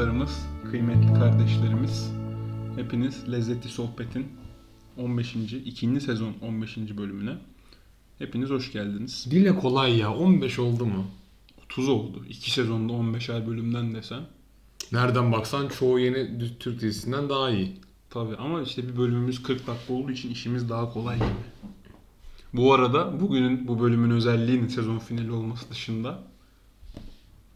dostlarımız, kıymetli kardeşlerimiz, hepiniz Lezzetli Sohbet'in 15. ikinci sezon 15. bölümüne hepiniz hoş geldiniz. Dile kolay ya. 15 oldu mu? 30 oldu. 2 sezonda 15'er bölümden desen. Nereden baksan çoğu yeni Türk dizisinden daha iyi. Tabii ama işte bir bölümümüz 40 dakika olduğu için işimiz daha kolay gibi. Bu arada bugünün bu bölümün özelliğinin sezon finali olması dışında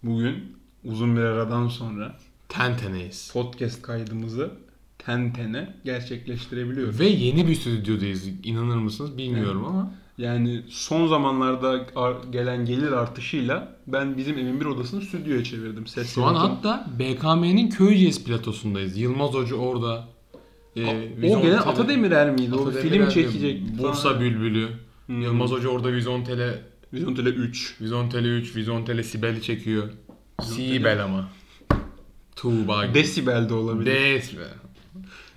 bugün uzun bir aradan sonra Tenteneyiz. podcast kaydımızı tentene gerçekleştirebiliyoruz. Ve yeni bir stüdyodayız. İnanır mısınız bilmiyorum Evet. ama. Yani son zamanlarda ar- gelen gelir artışıyla ben bizim evin bir odasını stüdyoya çevirdim. Ses Şu an hatta BKM'nin Köyceğiz platosundayız. Yılmaz Hoca orada. Ee, o gelen Atademirer miydi? O Atademirer film de çekecek. Bursa falan. Bülbülü. Hmm. Yılmaz Hoca orada Vizyon Tele, Vizyon Tele 3. Vizyon Tele 3, Vizyon Tele Sibel'i çekiyor. Sibel ama. Tuğba gibi. Desibel de olabilir. Desibel.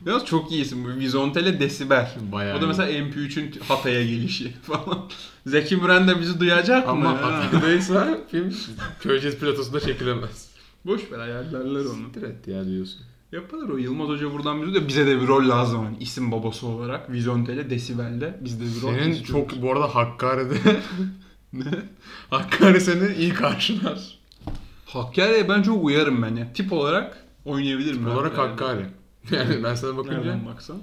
Yalnız çok iyi isim. Vizontele Desibel. Bayağı o da mesela MP3'ün Hatay'a gelişi falan. Zeki Müren de bizi duyacak Ama mı? Ha? Hatay'daysa film Köyceğiz platosunda çekilemez. Boş ver ayarlarlar onu. Evet ya diyorsun. Yaparlar o. Yılmaz Hoca buradan bize de bize de bir rol lazım. Yani isim babası olarak. Vizontele Desibel'de bizde bir rol Senin çok bu arada Hakkari'de Hakkari seni iyi karşılar. Hakkari'ye ben çok uyarım ben ya. Tip olarak oynayabilirim. ben olarak Hakkari'de. Hakkari. Yani ben sana bakınca. Nereden baksan.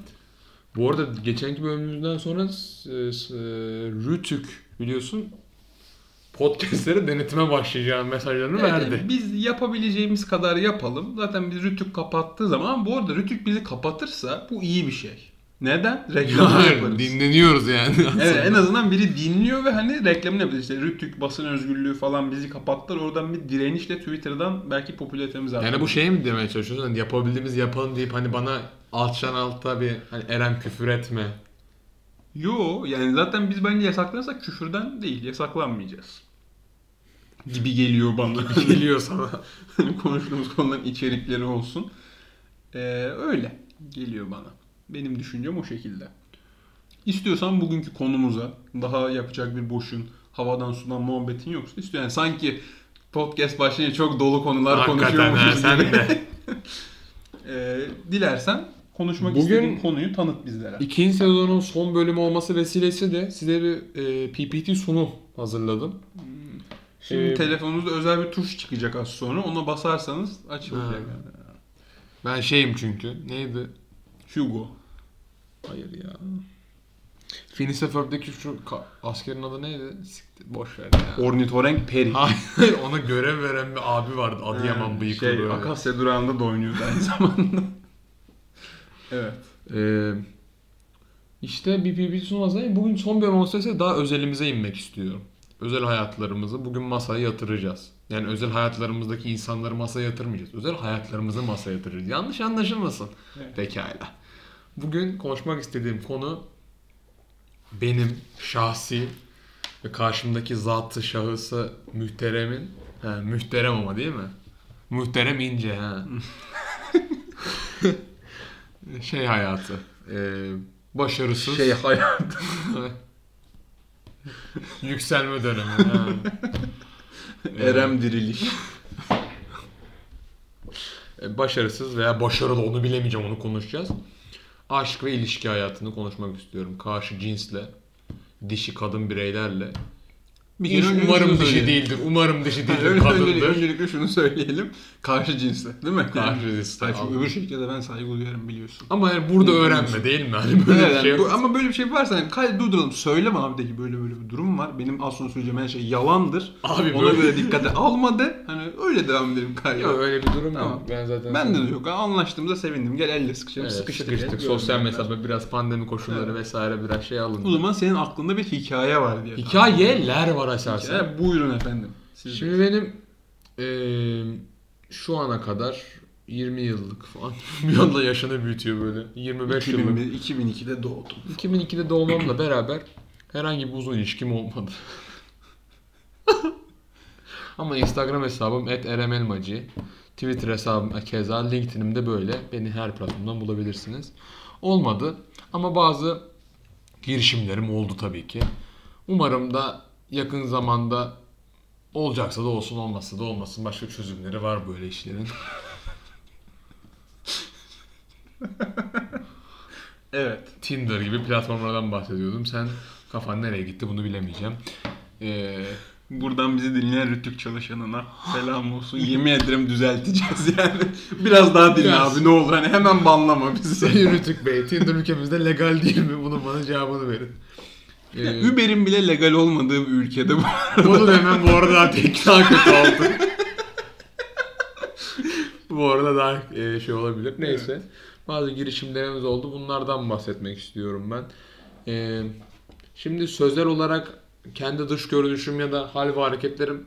Bu arada geçenki bölümümüzden sonra s- s- Rütük biliyorsun podcastlere denetime başlayacağım mesajlarını Evet, verdi. yani biz yapabileceğimiz kadar yapalım. Zaten biz Rütük kapattığı zaman ama bu arada Rütük bizi kapatırsa bu iyi bir şey. Neden? Reklam yaparız. dinleniyoruz yani. Evet en azından biri dinliyor ve hani reklamını yapıyor. İşte Rütük basın özgürlüğü falan bizi kapattılar. Oradan bir direnişle Twitter'dan belki popülaritemiz artar. Yani bu şey mi demeye çalışıyorsun? Hani yapabildiğimiz yapalım deyip hani bana alttan altta bir hani Eren küfür etme. Yo yani zaten biz bence yasaklanırsak küfürden değil yasaklanmayacağız. Gibi geliyor bana. Geliyor sana. Konuştuğumuz konuların içerikleri olsun. Ee, öyle geliyor bana. Benim düşüncem o şekilde. İstiyorsan bugünkü konumuza daha yapacak bir boşun, havadan sudan muhabbetin yoksa istiyor. Yani sanki podcast başlayınca çok dolu konular Hakikaten konuşuyormuşuz sen gibi. de. Ee, dilersen konuşmak Bugün- istediğin konuyu tanıt bizlere. İkinci sezonun son bölümü olması vesilesi de size bir e, PPT sunu hazırladım. Şimdi Ee, telefonunuzda özel bir tuş çıkacak az sonra. Ona basarsanız açılacak. Ha. Ben şeyim çünkü. Neydi? Hugo. Hayır ya. Phineas Ferb'deki şu ka- askerin adı neydi? Siktir, boş ver ya. Ornitorenk Peri. Hayır ona görev veren bir abi vardı. Adıyaman bıyıklı Şey, böyle. Akasya durağında da oynuyordu aynı zamanda. evet. Ee, işte bir sunu hazırlayayım. Bugün son olsa ise daha özelimize inmek istiyorum. Özel hayatlarımızı bugün masaya yatıracağız. Yani özel hayatlarımızdaki insanları masaya yatırmayacağız. Özel hayatlarımızı masaya yatıracağız. Yanlış anlaşılmasın. Evet. Pekala. Bugün konuşmak istediğim konu benim şahsi ve karşımdaki zatı şahısı mühteremin he, mühterem ama değil mi? Muhterem ince ha. şey hayatı. e, başarısız. Şey hayat. Yükselme dönemi. ha. Erem diriliş. E, başarısız veya başarılı onu bilemeyeceğim onu konuşacağız. Aşk ve ilişki hayatını konuşmak istiyorum. Karşı cinsle, dişi kadın bireylerle. Bir Hiç kere önce umarım dişi söyleyelim. değildir. Umarım dişi değildir. Öncelikle, kadındır. öncelikle şunu söyleyelim. Karşı cinsle. Değil mi? Karşı Yani- cinsle, Hayır, çünkü öbür şekilde de ben saygı duyuyorum biliyorsun. Ama yani burada öğrenme değil mi? Hani böyle Evet, bir yani şey bu- ama böyle bir şey varsa yani kay durduralım. Söyleme abi de ki böyle böyle bir durum var. Benim az sonra söyleyeceğim her şey yalandır. Abi Ona böyle- göre dikkate alma de. Hani öyle devam edelim kayda. Yok öyle bir durum Tamam. yok. Ben zaten Ben de yok. Anlaştığımıza sevindim. Gel elle sıkışalım. Evet, sıkıştık. sıkıştık. Sosyal mesafe biraz pandemi koşulları Evet. vesaire biraz şey O alındı. zaman senin aklında bir hikaye var diye. Hikayeler var esasen. Hikaye, buyurun efendim. Siz Şimdi benim eee, şu ana kadar 20 yıllık falan bir anda yaşını büyütüyor böyle. 25 yıllık. 2001, 2002'de doğdum. 2002'de doğmamla beraber herhangi bir uzun ilişkim olmadı. Ama Instagram hesabım @eremelmacı. Twitter hesabım keza, LinkedIn'im de böyle. Beni her platformdan bulabilirsiniz. Olmadı ama bazı girişimlerim oldu tabii ki. Umarım da yakın zamanda olacaksa da olsun olmazsa da olmasın. Başka çözümleri var böyle işlerin. Evet. Tinder gibi platformlardan bahsediyordum. Sen kafan nereye gitti bunu bilemeyeceğim. Ee, Buradan bizi dinleyen Rütük çalışanına selam olsun. Yemin ederim düzelteceğiz yani. Biraz daha dinle Biraz. abi ne olur. Hani hemen banlama bizi. Sayın Rütük Bey, Tinder ülkemizde legal değil mi? Bunun bana cevabını verin. Ee, Uber'in bile legal olmadığı bir ülkede bu. Bunu da hemen bu arada daha tek daha kötü oldu. bu arada daha e, şey olabilir. Neyse. Bazı girişimlerimiz oldu. Bunlardan bahsetmek istiyorum ben. Ee, şimdi sözel olarak kendi dış görünüşüm ya da hal ve hareketlerim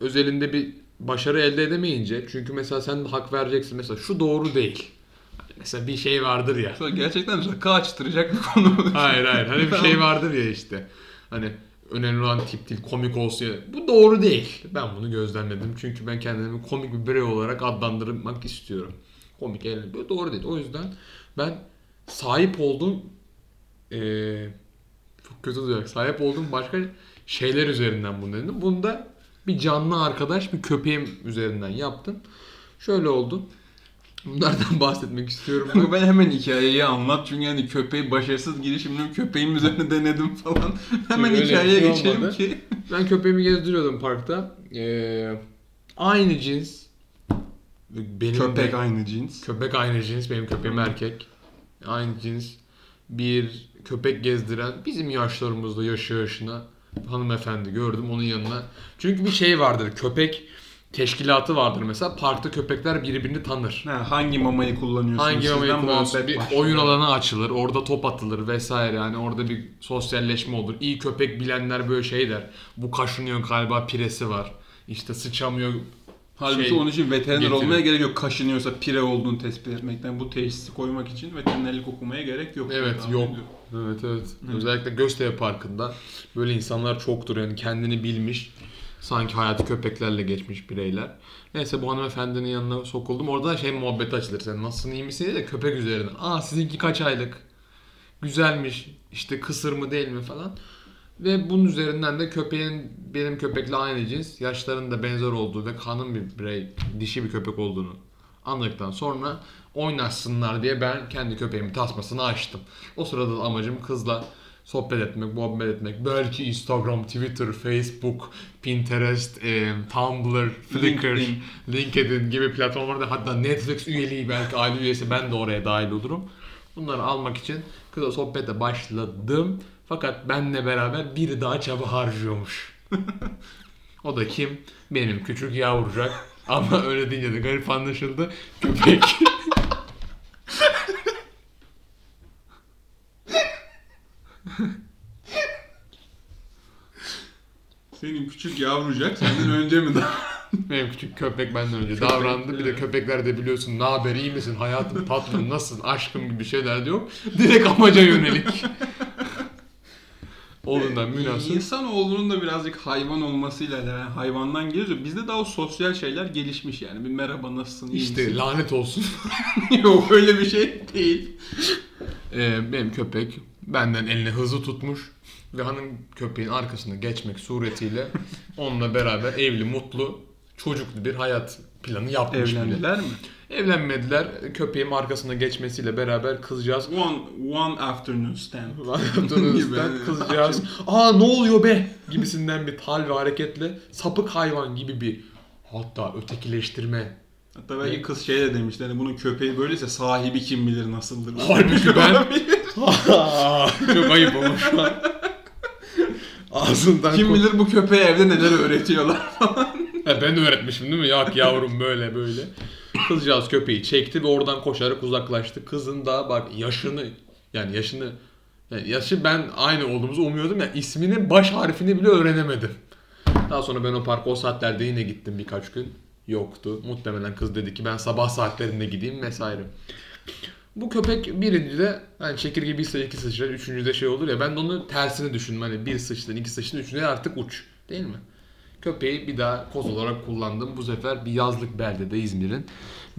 özelinde bir başarı elde edemeyince çünkü mesela sen de hak vereceksin mesela şu doğru değil. Mesela bir şey vardır ya. Sonra gerçekten rakı açtıracak bir konu. Hayır hayır. Hani bir şey vardır ya işte. Hani önemli olan tip değil, komik olsun ya. Bu doğru değil. Ben bunu gözlemledim. Çünkü ben kendimi komik bir birey olarak adlandırmak istiyorum. Komik el bu doğru değil. O yüzden ben sahip olduğum eee çok kötü duyacak. Sahip olduğum başka şeyler üzerinden bunu dedim. Bunu da bir canlı arkadaş, bir köpeğim üzerinden yaptım. Şöyle oldu. Bunlardan bahsetmek istiyorum. Ben hemen hikayeyi anlat çünkü hani köpeği başarısız girişimini köpeğim üzerine denedim falan. Hemen Öyle hikayeye şey geçelim olmadı. ki. Ben köpeğimi gezdiriyordum parkta. Ee, aynı cins. Benim Köpek de- aynı cins. köpek aynı cins. Benim köpeğim erkek. Aynı cins. Bir köpek gezdiren bizim yaşlarımızda yaşı yaşına hanımefendi gördüm onun yanına. Çünkü bir şey vardır. Köpek teşkilatı vardır mesela. Parkta köpekler birbirini tanır. Ha, hangi mamayı kullanıyorsunuz? Hangi mamayı kullanıyorsun? Bir başlıyor. oyun alanı açılır. Orada top atılır vesaire. Yani orada bir sosyalleşme olur. İyi köpek bilenler böyle şey der. Bu kaşınıyor galiba piresi var. İşte sıçamıyor. Halbuki şey onun için veteriner getirir. olmaya gerek yok. Kaşınıyorsa pire olduğunu tespit etmekten bu teşhisi koymak için veterinerlik okumaya gerek yok. Evet yok. ediyorum. Evet evet. Özellikle Göztepe Parkı'nda böyle insanlar çoktur. Yani kendini bilmiş. Sanki hayatı köpeklerle geçmiş bireyler. Neyse bu hanımefendinin yanına sokuldum. Orada da şey muhabbeti açılır. Sen nasılsın iyi misin diye de köpek üzerine. Aa sizinki kaç aylık? Güzelmiş. İşte kısır mı değil mi falan. Ve bunun üzerinden de köpeğin benim köpekle aynı cins, yaşlarında benzer olduğu ve kanın bir birey, dişi bir köpek olduğunu anladıktan sonra oynaşsınlar diye ben kendi köpeğimin tasmasını açtım. O sırada da amacım kızla sohbet etmek, muhabbet etmek. Belki Instagram, Twitter, Facebook, Pinterest, e, Tumblr, Flickr, LinkedIn. LinkedIn gibi platformlarda hatta Netflix üyeliği belki aile üyesi ben de oraya dahil olurum. Bunları almak için kızla sohbete başladım. Fakat benle beraber biri daha çaba harcıyormuş. o da kim? Benim küçük yavrucak. Ama öyle deyince de garip anlaşıldı. Köpek. Senin küçük yavrucak senden önce mi daha? Benim küçük köpek benden önce davrandı. Bir de köpekler de biliyorsun ne haber iyi misin hayatım tatlım nasılsın aşkım gibi şeyler de yok. Direkt amaca yönelik. Olduğundan münasır. İnsanoğlunun da birazcık hayvan olmasıyla yani hayvandan geliyor. Bizde daha o sosyal şeyler gelişmiş yani. Bir merhaba nasılsın iyi İşte misin? lanet olsun. Yok öyle bir şey değil. Ee, benim köpek benden eline hızlı tutmuş ve hanım köpeğin arkasına geçmek suretiyle onunla beraber evli, mutlu, çocuklu bir hayat planı yapmış bile. Evlendiler mi? Evlenmediler. Köpeğim arkasına geçmesiyle beraber kızcağız One, one afternoon stand. Dönüşten kızcağız aa ne oluyor be gibisinden bir hal ve hareketle sapık hayvan gibi bir hatta ötekileştirme. Hatta belki kız şey de demişti hani bunun köpeği böyleyse sahibi kim bilir nasıldır. Halbuki ben çok ayıp ama şu an. Ağzından kim bilir bu köpeğe evde neler öğretiyorlar. Ha, ben öğretmişim değil mi? Yak yavrum böyle böyle. Kızcağız köpeği çekti ve oradan koşarak uzaklaştı. Kızın da bak yaşını yani yaşını yani yaşı ben aynı olduğumuzu umuyordum ya isminin baş harfini bile öğrenemedim. Daha sonra ben o parka o saatlerde yine gittim birkaç gün. Yoktu. Muhtemelen kız dedi ki ben sabah saatlerinde gideyim vesaire. Bu köpek birinci de hani çekirge bir sıçrar, iki sıçrar, üçüncü de şey olur ya ben de onu tersini düşündüm. Hani bir sıçtın, iki sıçtın, üçüncü de artık uç. Değil mi? Köpeği bir daha koz olarak kullandım. Bu sefer bir yazlık beldede İzmir'in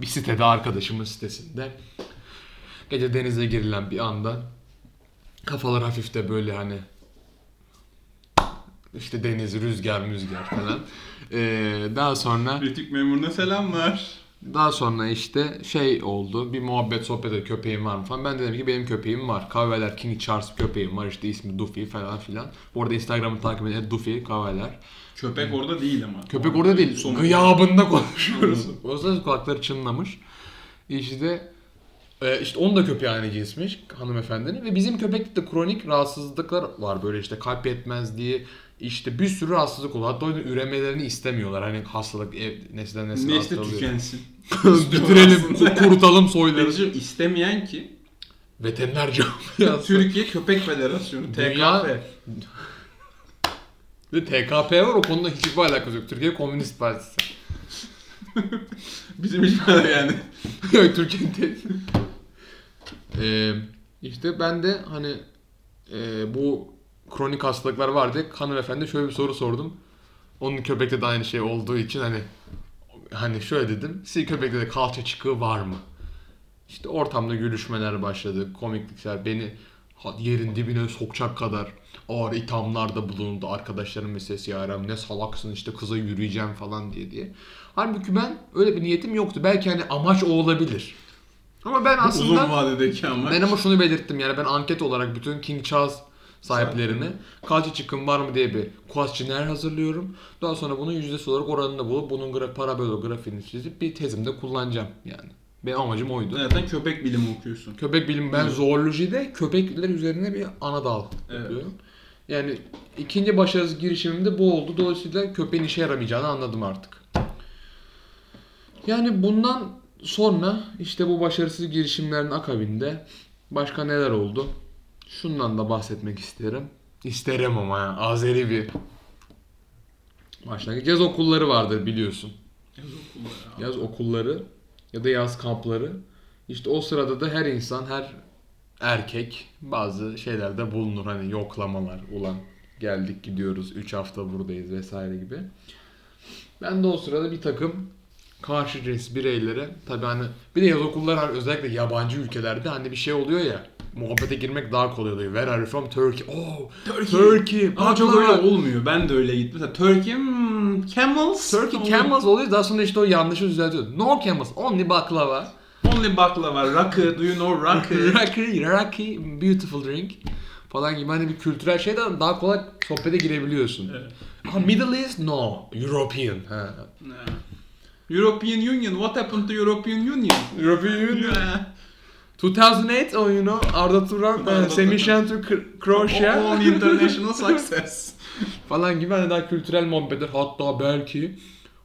bir sitede arkadaşımın sitesinde. Gece denize girilen bir anda kafalar hafif de böyle hani işte deniz, rüzgar, müzgar falan. Ee, daha sonra Kritik memuruna selamlar. Daha sonra işte şey oldu. Bir muhabbet sohbet ediyor. Köpeğim var mı falan. Ben de dedim ki benim köpeğim var. Kahveler King Charles köpeğim var. İşte ismi Duffy falan filan. Bu arada Instagram'ı takip edin. Duffy kahveler. Köpek orada değil ama. Köpek orada değil. Son- Gıyabında konuşuyoruz. O yüzden kulakları çınlamış. İşte e, işte onun da köpeği aynı cinsmiş hanımefendinin ve bizim köpekte de kronik rahatsızlıklar var böyle işte kalp yetmezliği işte bir sürü rahatsızlık oluyor. Hatta o yüzden üremelerini istemiyorlar. Hani hastalık ev, nesilden nesile Ne işte hastalığı. tükensin. Bitirelim, kurutalım soyları. İstemeyen ki Veteriner camiası. Türkiye Köpek Federasyonu Dünya- TKF. Ve TKP var o konuda hiçbir alakası yok. Türkiye Komünist Partisi. Bizim hiç böyle yani. Yok Türkiye'nin te- Ee, işte ben de hani e, bu kronik hastalıklar vardı. Hanımefendi şöyle bir soru sordum. Onun köpekte de aynı şey olduğu için hani hani şöyle dedim. Sizin köpekte de kalça çıkığı var mı? İşte ortamda gülüşmeler başladı. Komiklikler beni yerin dibine sokacak kadar ağır ithamlarda bulundu. Arkadaşlarım meselesi yaram ne salaksın işte kıza yürüyeceğim falan diye diye. Halbuki ben öyle bir niyetim yoktu. Belki hani amaç o olabilir. Ama ben aslında Uzun vadedeki ama. ben ama şunu belirttim yani ben anket olarak bütün King Charles sahiplerini kalça çıkım var mı diye bir questionnaire hazırlıyorum. Daha sonra bunun yüzdesi olarak oranını bulup bunun gra para bölü grafiğini çizip bir tezimde kullanacağım yani. Benim amacım oydu. Zaten köpek bilimi okuyorsun. Köpek bilimi ben zoolojide köpekler üzerine bir ana dal Evet. yapıyorum. Yani ikinci başarısız girişimim de bu oldu. Dolayısıyla köpeğin işe yaramayacağını anladım artık. Yani bundan sonra işte bu başarısız girişimlerin akabinde başka neler oldu? Şundan da bahsetmek isterim. İsterim ama ya. Azeri bir başlangıç. Yaz okulları vardır biliyorsun Yaz okulları yaz okulları ya da yaz kampları. İşte o sırada da her insan, her erkek bazı şeylerde bulunur. Hani yoklamalar ulan geldik gidiyoruz 3 hafta buradayız vesaire gibi. Ben de o sırada bir takım karşı cins bireylere tabi hani bir de yaz okulları hani özellikle yabancı ülkelerde hani bir şey oluyor ya muhabbete girmek daha kolay oluyor. Where are you from? Turkey. Oh, Turkey. Turkey. Ama çok öyle olmuyor. Ben de öyle gittim. Mesela Turkey, hmm, camels. Turkey camels oluyor daha sonra işte o yanlışı düzeltiyor. No camels, only baklava. Only baklava, rakı, do you know rakı? Rocky, Rocky, beautiful drink falan gibi hani bir kültürel şeyden daha kolay sohbete girebiliyorsun. Evet. Ha, Middle East? No. European. Ha. European Union, what happened to European Union? European Ha. 2008 o you know Arda Turan, Arda uh, Semih. Şentürk, Kr- Croatia All international success. falan gibi hani daha kültürel muhabbetler hatta belki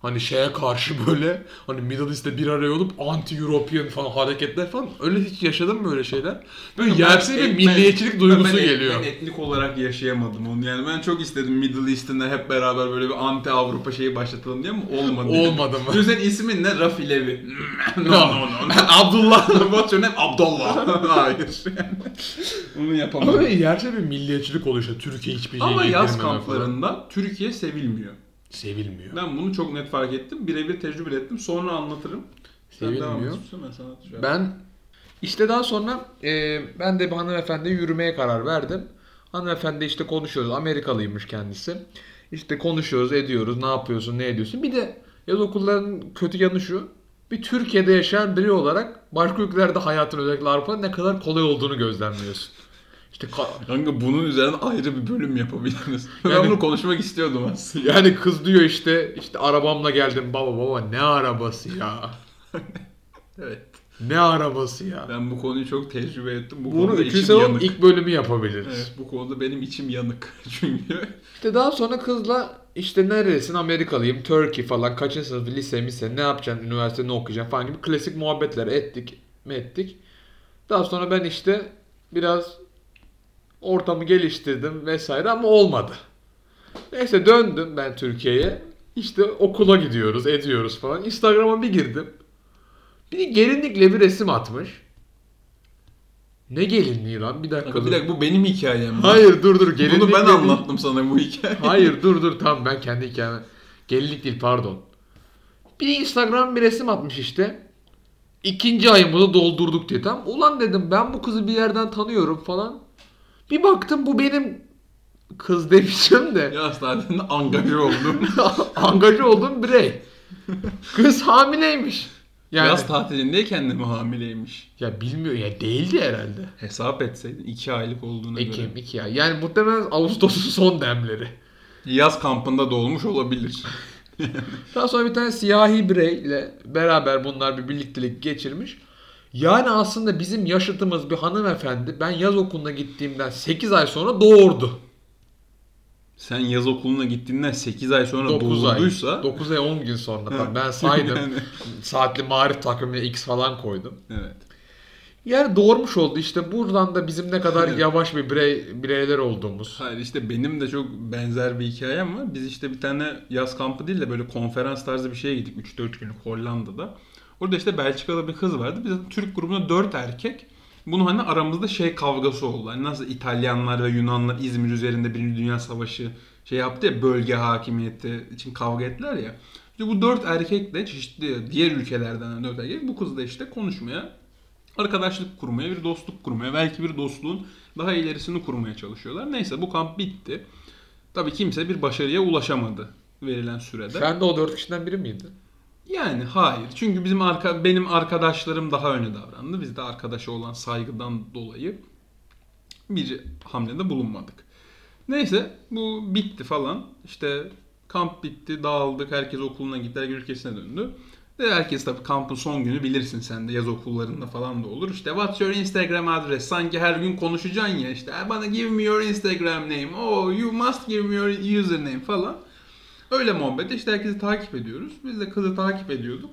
hani şeye karşı böyle hani Middle East'te bir araya olup anti-European falan hareketler falan öyle hiç yaşadın mı böyle şeyler? Böyle yersiz bir Ben- milliyetçilik ben- duygusu ben- ben- geliyor. Ben etnik olarak yaşayamadım onu. Yani ben çok istedim Middle East'in de hep beraber böyle bir anti Avrupa şeyi başlatalım diye ama olmadı. Olmadı mı? Yüzden ismin ne? Rafi Levi. no no no. no. Abdullah. What's your name? Abdullah. Hayır. Onu Ama yapamadım. böyle yerse bir milliyetçilik oluyor işte Türkiye hiçbir şey Ama yaz yedirmeme falan. kamplarında Türkiye sevilmiyor. Sevilmiyor. Ben bunu çok net fark ettim. Birebir tecrübe ettim. Sonra anlatırım. Sen Sevilmiyor. Ben sana. Ben işte daha sonra e, ben de bir hanımefendi yürümeye karar verdim. Hanımefendi işte konuşuyoruz. Amerikalıymış kendisi. İşte konuşuyoruz, ediyoruz. Ne yapıyorsun, ne ediyorsun. Bir de yaz okullarının kötü yanı şu. Bir Türkiye'de yaşayan biri olarak başka ülkelerde hayatın özellikle Avrupa'nın ne kadar kolay olduğunu gözlemliyorsun. İşte ka- Kanka bunun üzerine ayrı bir bölüm yapabiliriz. Yani- ben bunu konuşmak istiyordum aslında. yani kız diyor işte işte arabamla geldim baba baba ne arabası ya. Evet. Ne arabası ya. Ben bu konuyu çok tecrübe ettim. Bu Bunu konuda 3. içim sezon yanık. ilk bölümü yapabiliriz. Evet, bu konuda benim içim yanık. Çünkü İşte daha sonra kızla işte neredesin Amerikalıyım, Turkey falan kaçıncı sınıf lise mise ne yapacaksın üniversite ne okuyacaksın falan gibi klasik muhabbetler ettik mi ettik. Daha sonra ben işte biraz ortamı geliştirdim vesaire ama olmadı. Neyse döndüm ben Türkiye'ye. İşte okula gidiyoruz, ediyoruz falan. Instagram'a bir girdim. Bir gelinlikle bir resim atmış. Ne gelinliği lan? Bir dakika. bir dakika bu benim hikayem. Hayır dur dur. Gelinlikle Bunu ben anlattım sana bu hikayeyi. Hayır dur dur tamam ben kendi hikayeme. Gelinlik değil pardon. Bir Instagram bir resim atmış işte. İkinci ayımızı doldurduk diye tam. Ulan dedim ben bu kızı bir yerden tanıyorum falan. Bir baktım bu benim kız demişim de. Ya zaten angaja oldum. Angaja olduğum birey. Kız hamileymiş. Yani Yaz tatilindeyken de mi hamileymiş? ya bilmiyor ya değildi herhalde. Hesap etseydin 2 aylık olduğuna Ekim göre. 2 ay. Yani muhtemelen Ağustos'un son demleri. Yaz kampında doğmuş olabilir. Daha sonra bir tane siyahi bireyle beraber bunlar bir birliktelik geçirmiş. Yani aslında bizim yaşıtımız bir hanımefendi ben yaz okuluna gittiğimden 8 ay sonra doğurdu. Sen yaz okuluna gittiğinden 8 ay sonra 9 ay. doğurduysa 9 ay 10 gün sonra. Tabii ben saydım. Yani. Saatli marif takvimine X falan koydum. evet. Yani doğurmuş oldu işte buradan da bizim ne kadar yavaş bir birey, bireyler olduğumuz. Hayır işte benim de çok benzer bir hikayem var. Biz işte bir tane yaz kampı değil de böyle konferans tarzı bir şeye gittik 3-4 günlük Hollanda'da. Orada işte Belçikalı bir kız vardı. Biz Türk grubunda 4 erkek. Bunu hani aramızda şey kavgası oldu. Hani nasıl İtalyanlar ve Yunanlar İzmir üzerinde Birinci Dünya Savaşı şey yaptı ya bölge hakimiyeti için kavga ettiler ya. İşte bu dört erkek de çeşitli diğer ülkelerden hani dört erkek bu kızla işte konuşmaya, arkadaşlık kurmaya, bir dostluk kurmaya, belki bir dostluğun daha ilerisini kurmaya çalışıyorlar. Neyse bu kamp bitti. Tabii kimse bir başarıya ulaşamadı verilen sürede. Sen de o 4 kişiden biri miydin? Yani hayır. Çünkü bizim arka benim arkadaşlarım daha öne davrandı. Biz de arkadaşa olan saygıdan dolayı bir hamlede bulunmadık. Neyse bu bitti falan. İşte kamp bitti, dağıldık. Herkes okuluna gitti, herkes ülkesine döndü. Ve herkes tabii kampın son günü bilirsin sen de yaz okullarında falan da olur. İşte what's your Instagram adres? Sanki her gün konuşacaksın ya işte. "Ah, Bana give me your Instagram name. Oh you must give me your username falan. Öyle muhabbet işte herkesi takip ediyoruz. Biz de kızı takip ediyorduk.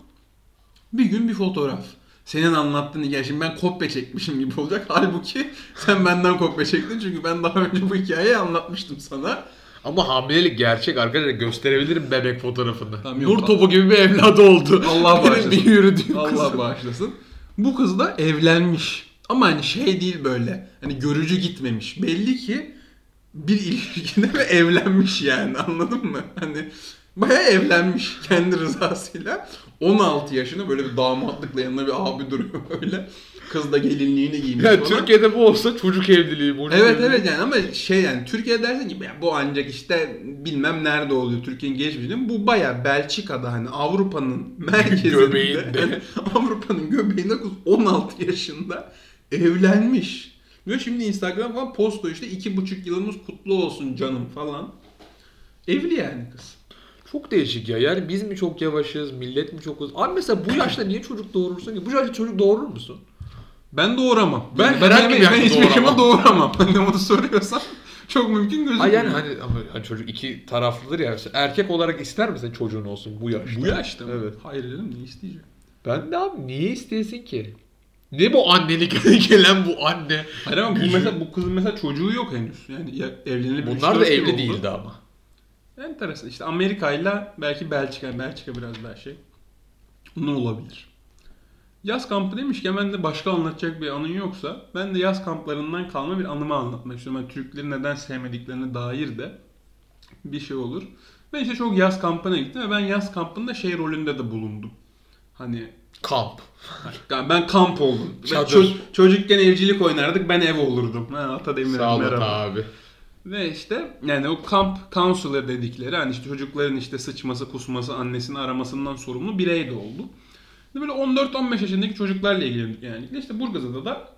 Bir gün bir fotoğraf. Senin anlattığın hikaye. Şimdi ben kopya çekmişim gibi olacak. Halbuki sen benden kopya çektin. Çünkü ben daha önce bu hikayeyi anlatmıştım sana. Ama hamilelik gerçek arkadaşlar gösterebilirim bebek fotoğrafını. Tamam. Nur topu gibi bir evladı oldu. Allah Benim bağışlasın. bir yürüdüğüm Allah kızım. bağışlasın. Bu kız da evlenmiş. Ama hani şey değil böyle. Hani görücü gitmemiş. Belli ki bir ilişkide ve evlenmiş yani anladın mı? Hani bayağı evlenmiş kendi rızasıyla. 16 yaşında böyle bir damatlıkla yanında bir abi duruyor böyle. Kız da gelinliğini giymiş Ya falan. Türkiye'de bu olsa çocuk evliliği. çocuk Evet evliliği. evet yani ama şey yani Türkiye dersin ki "Ya bu ancak işte bilmem nerede oluyor Türkiye'nin gelişmiş Bu baya Belçika'da hani Avrupa'nın merkezinde Göbeğinde. hani Avrupa'nın göbeğinde kız 16 yaşında evlenmiş. Ve şimdi Instagram falan posto işte iki buçuk yılımız kutlu olsun canım falan. Evli yani kız. Çok değişik ya. Yani biz mi çok yavaşız, millet mi çok hızlı? Abi mesela bu yaşta niye çocuk doğurursun ki? Bu yaşta çocuk doğurur musun? Ben doğuramam. Ben bir ben yaşta hiçbir doğuramam. yaşıma doğuramam. Hani onu soruyorsan çok mümkün gözükmüyor. Ha yani hani, hani çocuk iki taraflıdır ya. Erkek olarak ister misin çocuğun olsun bu yaşta? bu yaşta mı? Evet. Hayır dedim ne isteyeceğim. Ben de abi niye isteyesin ki? Ne bu annelik gelen bu anne? Hayır ama bu mesela bu kızın mesela çocuğu yok henüz. Yani ya evleneli bir Bunlar da evli oldu. değildi ama. Enteresan. İşte Amerika'yla belki Belçika. Belçika biraz daha şey. Ne olabilir? Yaz kampı demişken ben de başka anlatacak bir anın yoksa ben de yaz kamplarından kalma bir anımı anlatmak istiyorum. Yani Türkleri neden sevmediklerine dair de bir şey olur. Ben işte çok yaz kampına gittim ve ben yaz kampında şey rolünde de bulundum. Hani Kamp. yani ben kamp oldum. Ben Çadır. ço- çocukken evcilik oynardık ben ev olurdum. Ha, Ata Demir Sağ olun merhaba. abi. Ve işte yani o kamp counselor dedikleri hani işte çocukların işte sıçması, kusması, annesini aramasından sorumlu birey de oldu. Böyle 14-15 yaşındaki çocuklarla ilgilendik genellikle. İşte Burgazada'da da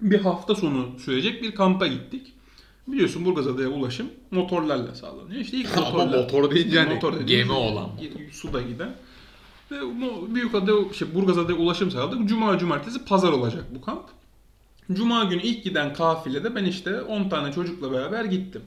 bir hafta sonu sürecek bir kampa gittik. Biliyorsun Burgazada'ya ulaşım motorlarla sağlanıyor. İşte ilk Ama motorla. motor deyince hani dediğimiz gemi olan. Suda giden. Ve Büyükada, şey, Burgazada'ya ulaşım sağladık. Cuma, cumartesi, pazar olacak bu kamp. Cuma günü ilk giden kafilede ben işte 10 tane çocukla beraber gittim.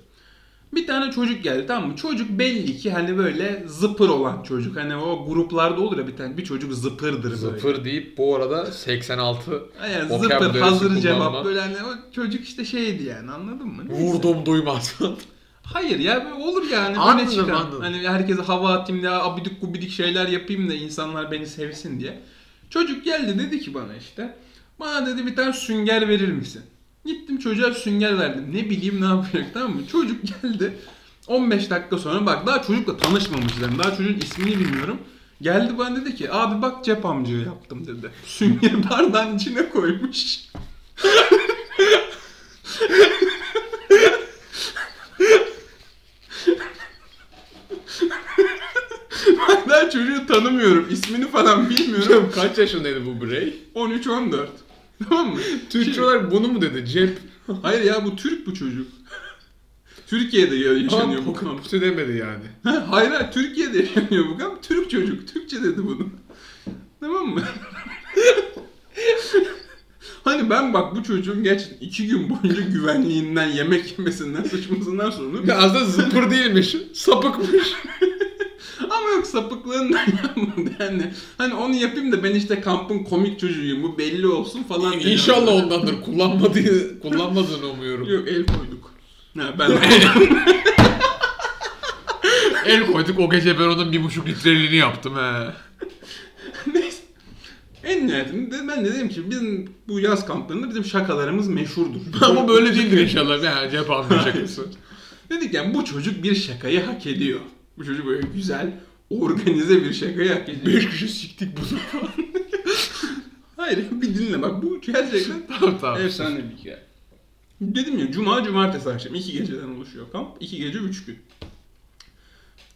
Bir tane çocuk geldi tamam mı? Çocuk belli ki hani böyle zıpır olan çocuk. Hani o gruplarda olur ya bir tane bir çocuk zıpırdır böyle. Zıpır deyip bu arada 86 Yani zıpır hazır kullanma. cevap böyle hani o çocuk işte şeydi yani anladın mı? Neyse. vurdum duymaz. Hayır ya olur yani Anladım, çıkan. anladım. Hani herkese hava atayım da abidik gubidik şeyler yapayım da insanlar beni sevsin diye. Çocuk geldi dedi ki bana işte. Bana dedi bir tane sünger verir misin? Gittim çocuğa sünger verdim. Ne bileyim ne yapacak tamam mı? Çocuk geldi. 15 dakika sonra bak daha çocukla tanışmamışlar. Daha çocuğun ismini bilmiyorum. Geldi bana dedi ki abi bak cep amcığı yaptım dedi. Sünger bardağın içine koymuş. Ben çocuğu tanımıyorum. ismini falan bilmiyorum. Kaç yaşındaydı bu birey? 13-14. Tamam mı? Türkçe olarak bunu mu dedi? Cep. Hayır ya bu Türk bu çocuk. Türkiye'de ya- yaşanıyor bu kamp. Pusu demedi yani. hayır hayır Türkiye'de yaşanıyor bu kamp. Türk çocuk. Türkçe dedi bunu. Tamam mı? hani ben bak bu çocuğun gerçekten iki gün boyunca güvenliğinden, yemek yemesinden, sıçmasından sonra Ya aslında zıpır değilmiş. Sapıkmış. Sapıklığından yapmadı yani. Hani onu yapayım da ben işte kampın komik çocuğuyum bu belli olsun falan. dedi. İnşallah ondandır. Kullanmadığı, kullanmadığını umuyorum. Yok el koyduk. Ha, ben El koyduk o gece ben onun bir buçuk litreliğini yaptım he. Neyse. En nihayetinde ben de dedim ki bizim bu yaz kamplarında bizim şakalarımız meşhurdur. Ama böyle değildir inşallah. Yani cep alma şakası. Dedik yani bu çocuk bir şakayı hak ediyor. Bu çocuk böyle güzel, organize bir ediyor. Beş kişi siktik bunu. Hayır bir dinle bak bu gerçekten tamam tamam. efsane bir hikaye. Dedim ya cuma cumartesi akşam iki geceden oluşuyor kamp. iki gece üç gün.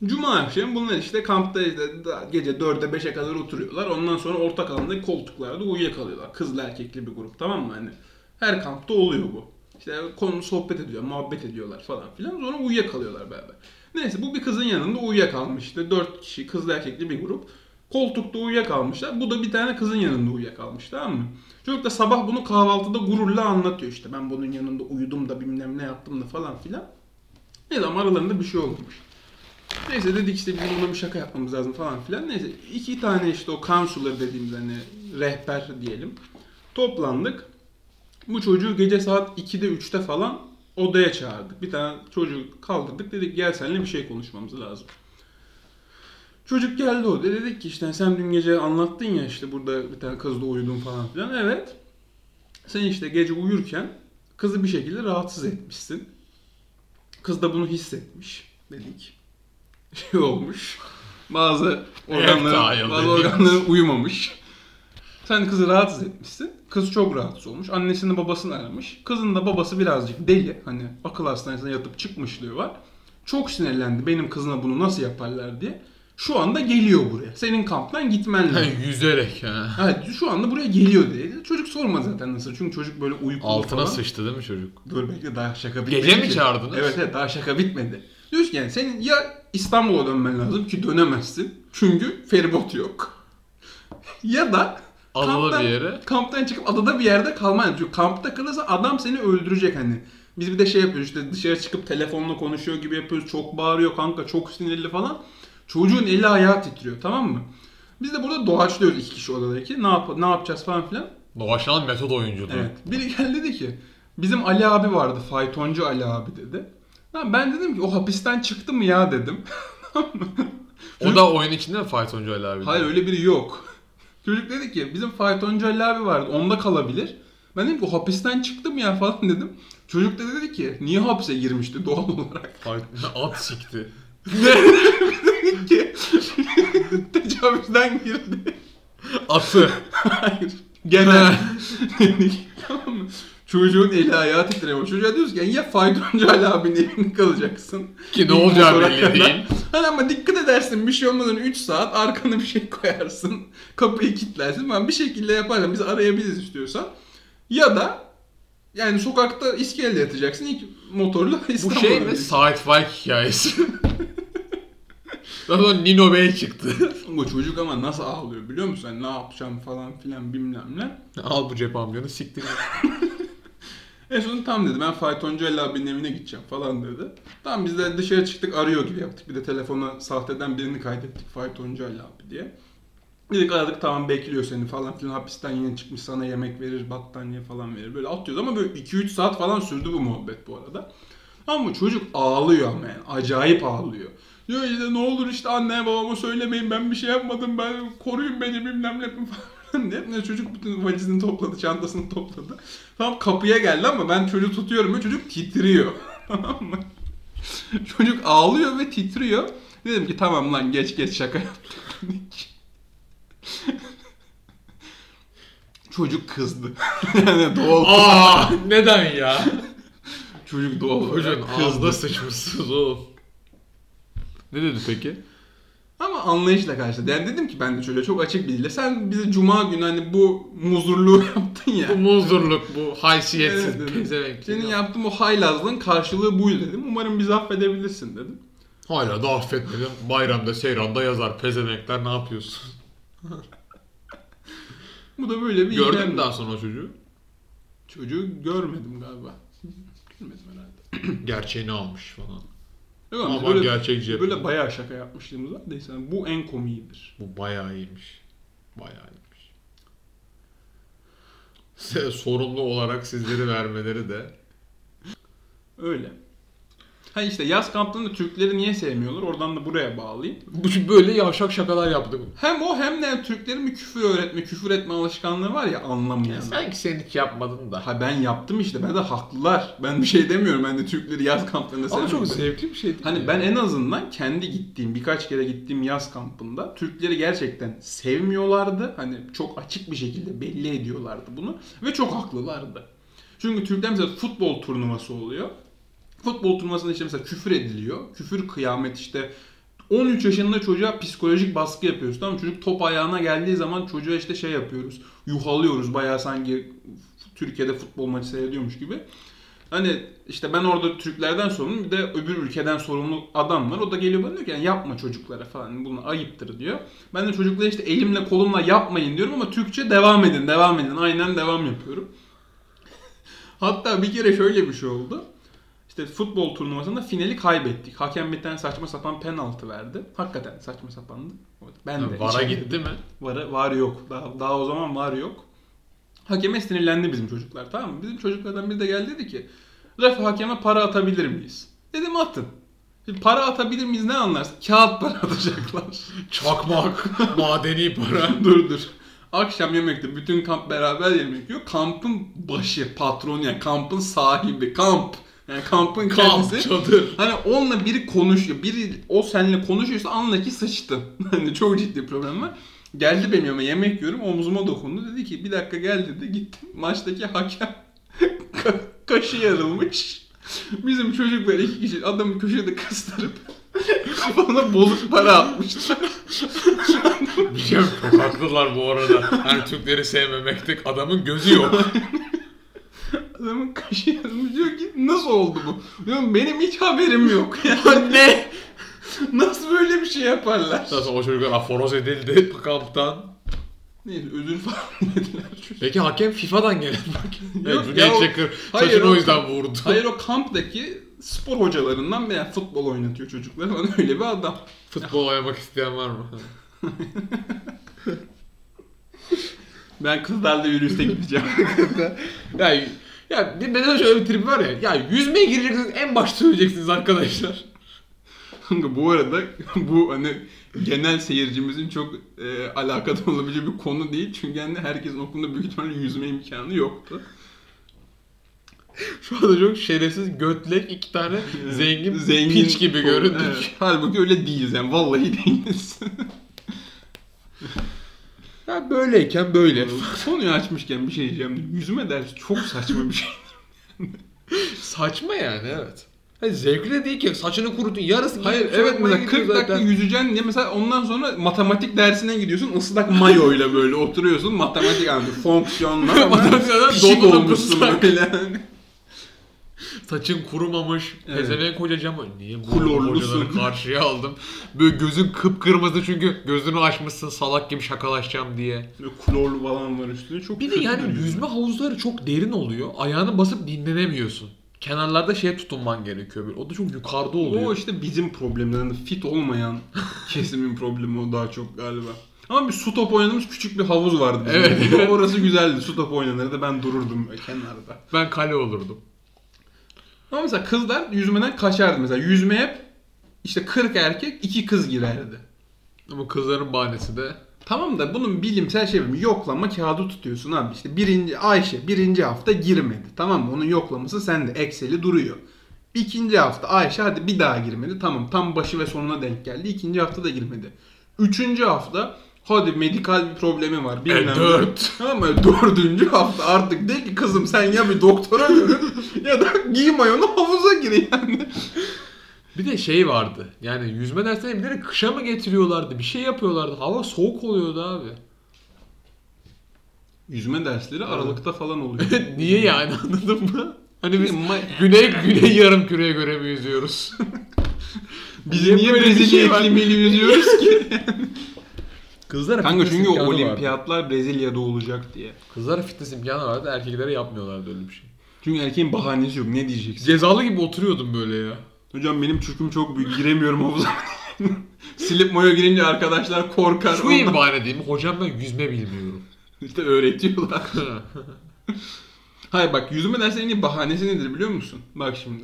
Cuma akşam bunlar işte kampta işte gece 4'e 5'e kadar oturuyorlar. Ondan sonra ortak alanda koltuklarda uyuyakalıyorlar. Kızlı erkekli bir grup tamam mı? Hani her kampta oluyor bu. İşte konu sohbet ediyor, muhabbet ediyorlar falan filan. Sonra uyuyakalıyorlar beraber. Neyse bu bir kızın yanında uyuyakalmıştı. 4 kişi kızlı erkekli bir grup. Koltukta uyuyakalmışlar. Bu da bir tane kızın yanında uyuyakalmış tamam mı? Çocuk da sabah bunu kahvaltıda gururla anlatıyor işte. Ben bunun yanında uyudum da bilmem ne yaptım da falan filan. Neyse ama aralarında bir şey olmuş. Neyse dedik işte bizim buna bir şaka yapmamız lazım falan filan. Neyse iki tane işte o counselor dediğimiz hani rehber diyelim. Toplandık. Bu çocuğu gece saat 2'de 3'te falan odaya çağırdık. Bir tane çocuğu kaldırdık. Dedik gel seninle bir şey konuşmamız lazım. Çocuk geldi o. Dedik ki işte sen dün gece anlattın ya işte burada bir tane kızla uyudun falan filan. Evet. Sen işte gece uyurken kızı bir şekilde rahatsız etmişsin. Kız da bunu hissetmiş dedik. Şey olmuş. Bazı organların, Erectile bazı dedik. organların uyumamış. Sen kızı rahatsız etmişsin. Kız çok rahatsız olmuş. Annesini babasını aramış. Kızın da babası birazcık deli. Hani akıl hastanesine yatıp çıkmışlığı var. Çok sinirlendi. Benim kızına bunu nasıl yaparlar diye. Şu anda geliyor buraya. Senin kamptan gitmen lazım. Yüzerek ha. Evet şu anda buraya geliyor dedi. Çocuk sorma zaten nasıl. Çünkü çocuk böyle uykulu Altına falan. sıçtı değil mi çocuk? Dur bekle daha şaka bitmedi Gece mi ki. çağırdınız? Evet evet daha şaka bitmedi. Diyoruz ki yani senin ya İstanbul'a dönmen lazım ki dönemezsin. Çünkü feribot yok. ya da Adada kamptan- bir yere. Kamptan çıkıp adada bir yerde kalman. Çünkü kampta kalırsa adam seni öldürecek hani. Biz bir de şey yapıyoruz işte dışarı çıkıp telefonla konuşuyor gibi yapıyoruz. Çok bağırıyor kanka çok sinirli falan. Çocuğun eli ayağı titriyor tamam mı? Biz de burada doğaçlıyoruz iki kişi odadaki. Ne, yap ne yapacağız falan filan. Doğaçlanan metod oyunculuğu. Evet. Biri geldi dedi ki bizim Ali abi vardı faytoncu Ali abi dedi. Lan ben dedim ki o hapisten çıktı mı ya dedim. O da oyun içinde mi faytoncu Ali abi? Hayır öyle biri yok. Çocuk dedi ki bizim faytoncu Ali abi vardı onda kalabilir. Ben dedim ki hapisten çıktı mı ya falan dedim. Çocuk da dedi ki niye hapse girmişti doğal olarak. Fayt- At sikti. Dedim ki tecavüzden girdi. Atı. Hayır. Genel. Tamam mı? Çocuğun eli ayağı titremiyor. Çocuğa diyoruz ki ya faytoncu Ali abinin elinde kalacaksın. Ki ne olacağı belli kadar. değil. Hani ama dikkat edersin bir şey olmadan 3 saat arkana bir şey koyarsın. Kapıyı kilitlersin falan bir şekilde yaparsan bizi arayabiliriz istiyorsan. Ya da yani sokakta iskelede yatacaksın ilk motorla Bu İstanbul'a şey mi? Side Fight hikayesi. Daha sonra Nino Bey çıktı. Bu çocuk ama nasıl ağlıyor biliyor musun? Hani ne yapacağım falan filan bilmem ne. Al bu cep amcanı siktir. En son tam dedi ben faytoncu Ali abinin evine gideceğim falan dedi. Tamam biz de dışarı çıktık arıyor gibi yaptık. Bir de telefona sahteden birini kaydettik faytoncu Ali abi diye. Dedik aradık tamam bekliyor seni falan filan hapisten yeni çıkmış sana yemek verir battaniye falan verir. Böyle atıyoruz ama böyle 2-3 saat falan sürdü bu muhabbet bu arada. Ama çocuk ağlıyor ama yani acayip ağlıyor. Diyor işte ne olur işte anneye babama söylemeyin ben bir şey yapmadım ben koruyun beni bilmem ne falan. Ne çocuk bütün valizini topladı çantasını topladı. Tam kapıya geldi ama ben çocuğu tutuyorum ve çocuk titriyor. Tamam mı? Çocuk ağlıyor ve titriyor. Dedim ki tamam lan geç geç şaka yaptık. Çocuk kızdı. yani doğal Aa neden ya? Çocuk doğal olarak kızdı. ağzına sıçmışsınız oğlum. Ne dedi peki? Ama anlayışla karşıladı. Yani dedim ki ben de şöyle çok açık bir dille. Sen bize cuma günü hani bu muzurluğu yaptın ya. Bu muzurluk, bu haysiyetsiz Evet pezevenk. Senin yaptığın bu haylazlığın karşılığı buydu dedim. Umarım bizi affedebilirsin dedim. Hala da affetmedim. Bayramda, seyranda yazar. Pezevenkler ne yapıyorsun? Bu da böyle bir Gördün mü daha sonra o çocuğu? Çocuğu görmedim galiba. Görmedim herhalde. Gerçeğini almış falan. Yok ama Ama böyle, gerçekçi yapıyor. böyle bayağı şaka yapmışlığımız var. Neyse bu en komiğidir. Bu bayağı iyiymiş. Bayağı iyiymiş. Size sorumlu olarak sizleri vermeleri de Öyle. Ha işte yaz kamplarında Türkleri niye sevmiyorlar? Oradan da buraya bağlayayım. Bu böyle yavşak şakalar yaptık. Hem o hem de Türklerin bir küfür öğretme, küfür etme alışkanlığı var ya anlamayan. Sanki sen hiç yapmadın da. Ha ben yaptım işte. Ben de haklılar. Ben bir şey demiyorum. Ben de Türkleri yaz kamplarında Ama çok sevmiyorum. zevkli bir şey değil Hani mi? ben en azından kendi gittiğim birkaç kere gittiğim yaz kampında Türkleri gerçekten sevmiyorlardı. Hani çok açık bir şekilde belli ediyorlardı bunu ve çok haklılardı. Çünkü Türkler mesela futbol turnuvası oluyor. Futbol turnuvasında işte mesela küfür ediliyor. Küfür kıyamet işte 13 yaşında çocuğa psikolojik baskı yapıyoruz. Tamam? Çocuk top ayağına geldiği zaman çocuğa işte şey yapıyoruz. Yuhalıyoruz bayağı sanki Türkiye'de futbol maçı seyrediyormuş gibi. Hani işte ben orada Türklerden sorumluyum bir de öbür ülkeden sorumlu adam var. O da geliyor bana diyor ki yani yapma çocuklara falan bunu ayıptır diyor. Ben de çocuklara işte elimle kolumla yapmayın diyorum ama Türkçe devam edin devam edin aynen devam yapıyorum. Hatta bir kere şöyle bir şey oldu. İşte futbol turnuvasında finali kaybettik. Hakem bir tane saçma sapan penaltı verdi. Hakikaten saçma sapandı. Ben de Vara gitti mi? Var, var yok. Daha, daha o zaman var yok. Hakeme sinirlendi bizim çocuklar tamam mı? Bizim çocuklardan biri de geldi dedi ki Ref hakeme para atabilir miyiz? Dedim atın. Şimdi para atabilir miyiz ne anlarsın? Kağıt para atacaklar. Çakmak, madeni para. dur dur. Akşam yemekte bütün kamp beraber yemek yiyor. Kampın başı, patronu yani kampın sahibi, kamp. Yani kampın Kamp, kendisi. çadır. Hani onunla biri konuşuyor. Biri o seninle konuşuyorsa anla ki sıçtın. Hani çok ciddi problem var. Geldi benim yanıma yemek yiyorum omzuma dokundu. Dedi ki bir dakika gel dedi. Gittim maçtaki hakem ka- kaşı yarılmış. Bizim çocuklar iki kişi adamı köşede kıstırıp kafana bozuk para atmışlar. Bir şey çok haklılar bu arada. Hani Türkleri sevmemekte adamın gözü yok. Adamın kaşı yarılmış diyor ki nasıl oldu bu? Diyorum benim hiç haberim yok. Yani ne? nasıl böyle bir şey yaparlar? Nasıl o çocuklar aforoz edildi kamptan. Neyse özür falan dediler. Peki hakem FIFA'dan gelen hakem. Yok Evet, ya o- Çakır Hayır, saçını o- o yüzden vurdu. Hayır o kamptaki spor hocalarından veya futbol oynatıyor çocuklar falan öyle bir adam. Futbol oynamak isteyen var mı? Ben kızlarla yürüyüşte gideceğim. ya, ya benim şöyle bir trip var ya. Ya yüzmeye gireceksiniz en başta söyleyeceksiniz arkadaşlar. Bu arada bu hani genel seyircimizin çok e, alakadar olabileceği bir konu değil. Çünkü hani herkesin okulunda büyük ihtimalle yüzme imkanı yoktu. Şu anda çok şerefsiz götlek iki tane zengin, Zengin piç gibi göründük. Evet. Halbuki öyle değiliz yani vallahi değiliz. Ya böyleyken böyle. Konuyu açmışken bir şey diyeceğim. Yüzme dersi çok saçma bir şey. Saçma yani evet. Hayır zevkli de değil ki saçını kurutun yarısı Hayır evet mesela 40 gidiyor dakika zaten. yüzeceksin diye mesela ondan sonra matematik dersine gidiyorsun ıslak mayo ile böyle oturuyorsun matematik anlıyor fonksiyonlar pişik donla olmuşsun böyle. Saçın kurumamış. Evet. Pezevenk hocam niye bu hocaları karşıya aldım? Böyle gözün kıpkırmızı çünkü gözünü açmışsın salak gibi şakalaşacağım diye. Böyle klorlu falan var üstünde çok Bir de yani duruyor. yüzme havuzları çok derin oluyor. Ayağını basıp dinlenemiyorsun. Kenarlarda şeye tutunman gerekiyor. Böyle. O da çok yukarıda oluyor. O işte bizim problemlerinde fit olmayan kesimin problemi o daha çok galiba. Ama bir su topu oynadığımız küçük bir havuz vardı bizim. Evet. Orası güzeldi. Su topu oynanırdı. Ben dururdum kenarda. Ben kale olurdum. Ama mesela kızlar yüzmeden kaçardı. Mesela yüzmeye hep işte 40 erkek 2 kız girerdi. Ama kızların bahanesi de Tamam da bunun bilimsel şey mi? Yoklama kağıdı tutuyorsun abi. İşte birinci Ayşe birinci hafta girmedi. Tamam mı? Onun yoklaması sende. Excel'i duruyor. İkinci hafta Ayşe hadi bir daha girmedi. Tamam tam başı ve sonuna denk geldi. İkinci hafta da girmedi. Üçüncü hafta hadi medikal bir problemi var. Bilmem ne. E, dört. Mı? Dördüncü hafta artık de ki kızım sen ya bir doktora görün ya da giy mayonu havuza gir yani. Bir de şey vardı. Yani yüzme derslerine bilerek kışa mı getiriyorlardı? Bir şey yapıyorlardı. Hava soğuk oluyordu abi. Yüzme dersleri Aralık'ta falan oluyor. Niye yani anladın mı? Hani biz güney güney yarım küreye göre mi yüzüyoruz? Biz Niye Brezilya şey iklimiyle yüzüyoruz ki? Kızlara Kanka fitness çünkü imkanı vardı. olimpiyatlar Brezilya'da olacak diye. Kızlara fitness imkanı vardı. Erkeklere yapmıyorlardı öyle bir şey. Çünkü erkeğin bahanesi yok. Ne diyeceksin? Cezalı gibi oturuyordum böyle ya. Hocam benim çüküm çok büyük. Giremiyorum havuza. Silip moya girince arkadaşlar korkar. Şu Ondan- bahane diyeyim. Hocam ben yüzme bilmiyorum. İşte öğretiyorlar. Hayır bak yüzme derslerinin en iyi bahanesi nedir biliyor musun? Bak şimdi.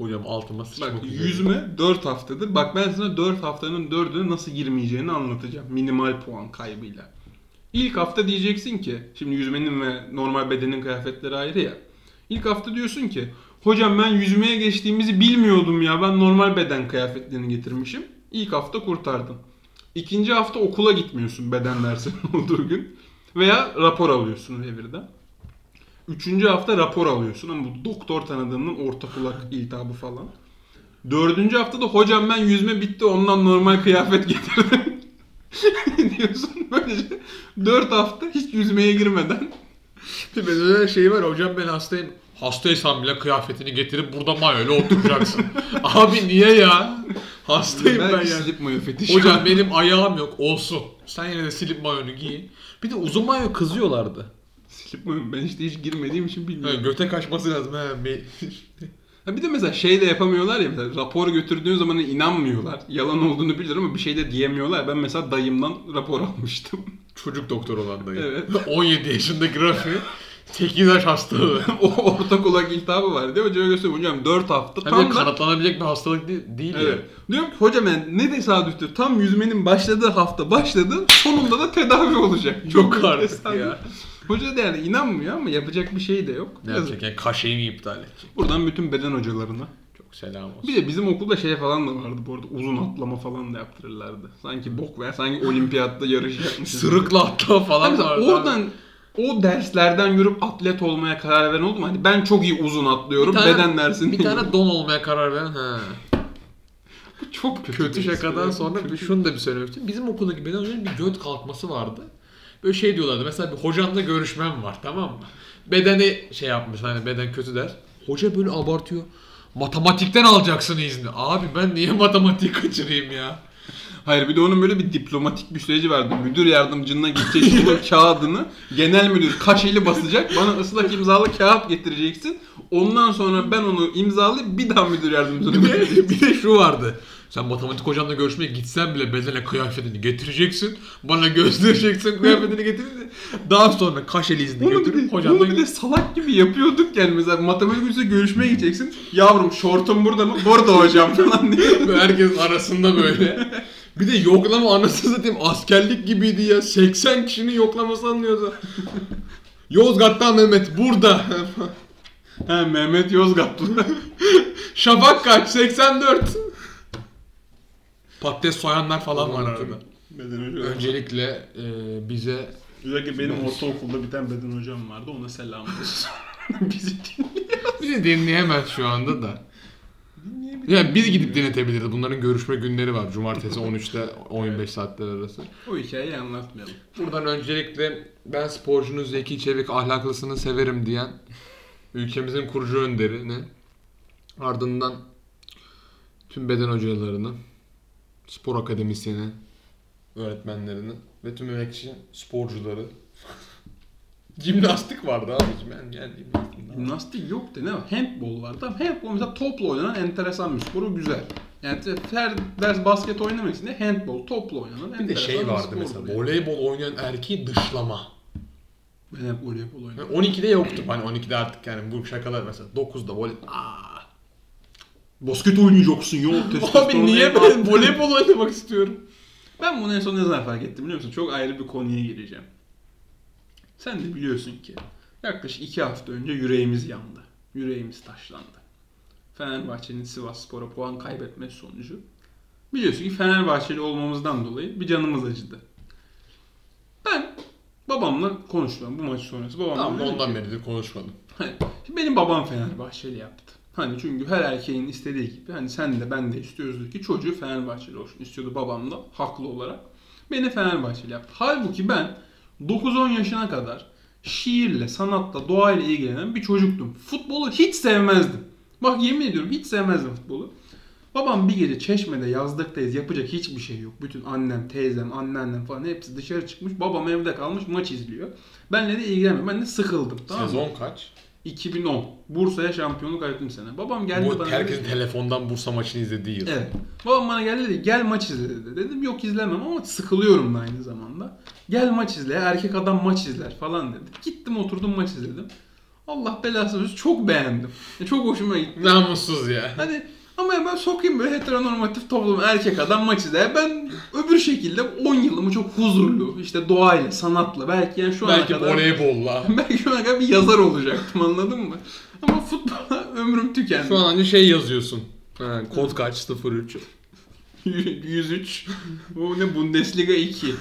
Hocam altıma Bak sıçmak üzere. yüzme 4 haftadır. Bak ben sana 4 haftanın 4'üne nasıl girmeyeceğini anlatacağım. Minimal puan kaybıyla. İlk hafta diyeceksin ki, şimdi yüzmenin ve normal bedenin kıyafetleri ayrı ya. İlk hafta diyorsun ki, hocam ben yüzmeye geçtiğimizi bilmiyordum ya. Ben normal beden kıyafetlerini getirmişim. İlk hafta kurtardın. İkinci hafta okula gitmiyorsun beden dersinin olduğu gün. Veya rapor alıyorsun revirden. Üçüncü hafta rapor alıyorsun ama bu doktor tanıdığının orta kulak iltihabı falan. Dördüncü haftada hocam ben yüzme bitti ondan normal kıyafet getirdim. diyorsun böylece dört hafta hiç yüzmeye girmeden. Mesela şey var hocam ben hastayım. Hastaysam bile kıyafetini getirip burada mayoyla oturacaksın. Abi niye ya? Hastayım ben Belki yani. slip mayo fetişi. Hocam benim ayağım yok olsun. Sen yine de silip mayonu giy. Bir de uzun mayo kızıyorlardı. Slip mayo ben işte hiç girmediğim için Ha, bilmiyorum. göte kaçması lazım. Ha, bir- Ha bir de mesela şey de yapamıyorlar ya mesela rapor götürdüğün zaman inanmıyorlar. Yalan olduğunu bilir ama bir şey de diyemiyorlar. Ben mesela dayımdan rapor almıştım. Çocuk doktor olan dayı. Evet. 17 yaşında grafiği. 8 yaş hastalığı. o orta kulak iltihabı var diye hocaya gösteriyorum. Hocam 4 hafta Hem tam de da kanatlanabilecek bir hastalık değil, değil Evet. Diyorum ki hocam yani ne tesadüftür. Tam yüzmenin başladığı hafta başladı. Sonunda da tedavi olacak. ya. Çok tesadüf. ya. Hoca da yani inanmıyor ama yapacak bir şey de yok. Ne yapacak yani kaşeyi mi iptal edecek? Buradan bütün beden hocalarına. Çok selam olsun. Bir de bizim okulda şey falan da vardı bu arada. Uzun atlama falan da yaptırırlardı. Sanki bok veya sanki olimpiyatta yarış yapmışız. Sırıkla atlama falan Mesela vardı. oradan o derslerden yürüp atlet olmaya karar veren oldu mu? Hani ben çok iyi uzun atlıyorum. Tane- beden dersinde. Bir tane don olmaya karar veren ha. çok kötü, Kötü şakadan sonra bir şunu da bir söylemek istiyorum. Bizim okuldaki beden hocanın bir göt kalkması vardı. Böyle şey diyorlardı. Mesela bir hocamla görüşmem var tamam mı? Bedeni şey yapmış hani beden kötü der. Hoca böyle abartıyor. Matematikten alacaksın izni. Abi ben niye matematik kaçırayım ya? Hayır bir de onun böyle bir diplomatik bir süreci vardı. Müdür yardımcına gidecek bunun kağıdını genel müdür kaşeli basacak. Bana ıslak imzalı kağıt getireceksin. Ondan sonra ben onu imzalayıp bir daha müdür yardımcına Bir de, bir de şu vardı. Sen matematik hocanla görüşmeye gitsen bile bedene kıyafetini getireceksin. Bana göstereceksin kıyafetini getirince. Daha sonra kaşeli izni bir, götürüp de, hocanla onu bir de salak gibi yapıyorduk yani mesela matematik hocasıyla görüşmeye gideceksin. Yavrum şortum burada mı? Burada hocam falan diye. Böyle herkesin arasında böyle. Bir de yoklama anasını satayım askerlik gibiydi ya. 80 kişinin yoklaması anlıyordu. Yozgat'tan Mehmet burada. He Mehmet Yozgatlı. Şafak kaç? 84. Patates soyanlar falan var arada. Beden hocam. Öncelikle e, bize Özellikle benim ortaokulda bir tane beden hocam vardı. Ona selam olsun. Bizi bizi dinleyemez şu anda da. Yani biz gidip dinletebiliriz. Bunların görüşme günleri var. Cumartesi 13'te 15 saatler arası. O hikayeyi anlatmayalım. Buradan öncelikle ben sporcunun zeki, çevik, ahlaklısını severim diyen ülkemizin kurucu önderini ardından tüm beden hocalarını, spor akademisyeni, öğretmenlerini ve tüm emekçi sporcuları Jimnastik vardı abicim yani, yani jimnastik. Jimnastik yoktu ne var? Handball vardı. Ama handball mesela topla oynanan enteresan bir spor. O güzel. Yani her ders basket oynamak için de handball topla oynanan Bir de enteresan şey vardı mesela yani. voleybol oynayan erkeği dışlama. Ben hep voleybol oynadım. Yani 12'de yoktu. Hani 12'de artık yani bu şakalar mesela 9'da voleybol. Aa, Basket oynayacaksın ya. Abi testosteron niye ben voleybol oynamak istiyorum? Ben bunu en son ne zaman fark ettim biliyor musun? Çok ayrı bir konuya gireceğim. Sen de biliyorsun ki yaklaşık iki hafta önce yüreğimiz yandı. Yüreğimiz taşlandı. Fenerbahçe'nin Sivas Spor'a puan kaybetmesi sonucu. Biliyorsun ki Fenerbahçeli olmamızdan dolayı bir canımız acıdı. Babamla konuştum bu maç sonrası. Babamla Tamam dedim ondan beridir konuşmadım. Şimdi benim babam Fenerbahçeli yaptı. Hani çünkü her erkeğin istediği gibi hani sen de ben de istiyoruz ki çocuğu Fenerbahçeli olsun istiyordu babam da haklı olarak. Beni Fenerbahçeli yaptı. Halbuki ben 9-10 yaşına kadar şiirle, sanatla, doğayla ilgilenen bir çocuktum. Futbolu hiç sevmezdim. Bak yemin ediyorum hiç sevmezdim futbolu. Babam bir gece çeşmede yazlıktayız yapacak hiçbir şey yok. Bütün annem, teyzem, anneannem falan hepsi dışarı çıkmış. Babam evde kalmış maç izliyor. Benle de ilgilenmiyor. Ben de sıkıldım. Tamam mı? Sezon kaç? 2010. Bursa'ya şampiyonluk ayırttım sene. Babam geldi Bu bana herkesin dedi. telefondan Bursa maçını izlediği yıl. Evet. Babam bana geldi dedi gel maç izle dedi. Dedim yok izlemem ama sıkılıyorum da aynı zamanda. Gel maç izle erkek adam maç izler falan dedi. Gittim oturdum maç izledim. Allah belasını çok beğendim. E, Çok hoşuma gitti. Namussuz ya. Hani ama ben sokayım böyle heteronormatif toplum erkek adam maç izler. Ben öbür şekilde 10 yılımı çok huzurlu işte doğayla, sanatla belki yani şu ana Belki kadar voleybolla. belki şu ana kadar bir yazar olacaktım anladın mı? Ama futbola ömrüm tükendi. Şu an anca şey yazıyorsun. Ha, kod kaç? 03. 103. O ne Bundesliga 2.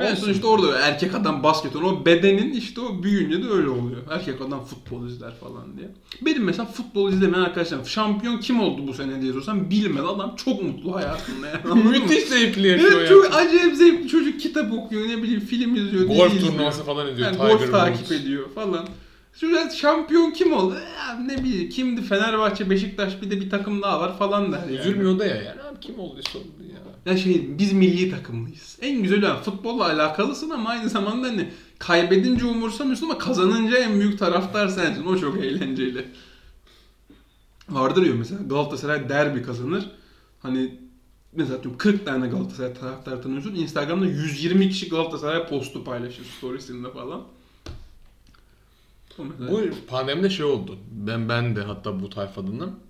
En Olsun. son işte orada erkek adam basket. O bedenin işte o büyüyünce de öyle oluyor. Erkek adam futbol izler falan diye. Benim mesela futbol izlemeyen arkadaşlarım şampiyon kim oldu bu sene diye sorsam bilmedi. Adam çok mutlu hayatında yani. Müthiş zevkli yaşıyor Evet, çok acayip zevkli. Çocuk kitap okuyor, ne bileyim film izliyor, Golf turnuvası falan izliyor. Yani golf takip Woods. ediyor falan. Şurada şampiyon kim oldu? Ya ne bileyim kimdi Fenerbahçe, Beşiktaş bir de bir takım daha var falan der yani. Üzülmüyor da ya. Yani abi kim oldu ya. Ya şey biz milli takımlıyız. En güzeli yani futbolla alakalısın ama aynı zamanda hani kaybedince umursamıyorsun ama kazanınca en büyük taraftar sensin. O çok eğlenceli. Vardır ya mesela Galatasaray derbi kazanır. Hani mesela diyorum 40 tane Galatasaray taraftar tanıyorsun. Instagram'da 120 kişi Galatasaray postu paylaşır storiesinde falan. Bu pandemide şey oldu. Ben ben de hatta bu tayfadanım.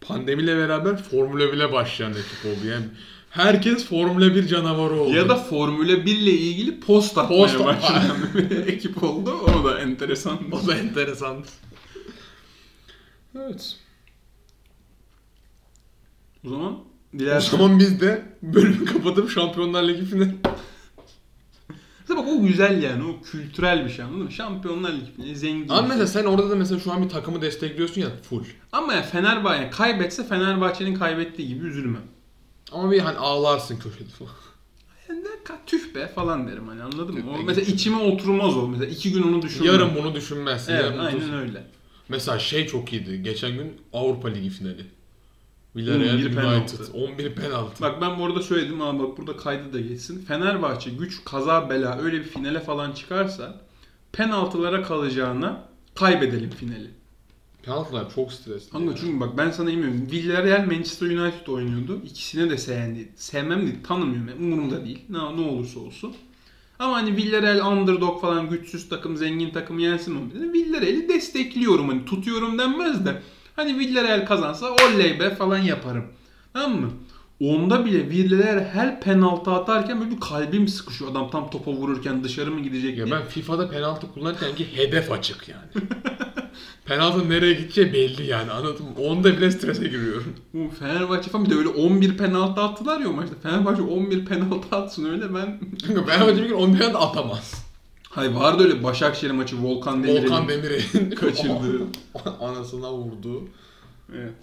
Pandemiyle beraber Formula 1'e başlayan ekip oldu. Yani herkes Formula 1 canavarı oldu. Ya da Formula 1 ile ilgili post atmaya Post- başlayan bir ekip oldu. O da enteresan. o da enteresan. Evet. O zaman O dilersen... zaman biz de bölümü kapatıp Şampiyonlar Ligi finali. Mesela bak o güzel yani. O kültürel bir şey anladın mı? Şampiyonlar Ligi finali zengin. Ama mesela sen orada da mesela şu an bir takımı destekliyorsun ya full. Ama ya Fenerbahçe kaybetse Fenerbahçe'nin kaybettiği gibi üzülmem. Ama bir hani ağlarsın köşede falan. Yani tüh be falan derim hani anladın mı? Tüh O mesela içime oturmaz o. Mesela iki gün onu düşünmem. Yarın bunu düşünmezsin. Evet yarın aynen otursun. öyle. Mesela şey çok iyiydi. Geçen gün Avrupa Ligi finali. Villarreal 11 United. penaltı. 11 penaltı. Bak ben bu arada söyledim ama bak burada kaydı da geçsin. Fenerbahçe güç kaza bela öyle bir finale falan çıkarsa penaltılara kalacağına kaybedelim finali. Penaltılar çok stresli. Kanka çünkü bak ben sana eminim. Villarreal Manchester United oynuyordu. İkisine de seven değil. Sevmem değil. Tanımıyorum. Yani. Umurumda değil. Ne, ne olursa olsun. Ama hani Villarreal underdog falan güçsüz takım, zengin takım yensin dedi. Villarreal'i destekliyorum. Hani tutuyorum denmez de. Hani Villarreal kazansa oley be falan yaparım. Tamam mı? Onda bile Villarreal her penaltı atarken böyle bir kalbim sıkışıyor. Adam tam topa vururken dışarı mı gidecek Ya diye. ben FIFA'da penaltı kullanırken ki hedef açık yani. penaltı nereye gideceği belli yani anladın mı? Onda bile strese giriyorum. Bu Fenerbahçe falan bir de öyle 11 penaltı attılar ya o maçta. Fenerbahçe 11 penaltı atsın öyle ben... Fenerbahçe bir gün 10 penaltı atamaz. Hayır vardı öyle Başakşehir maçı Volkan Demirel'in. Volkan Demirel'in kaçırdığı. anasına vurduğu. Evet.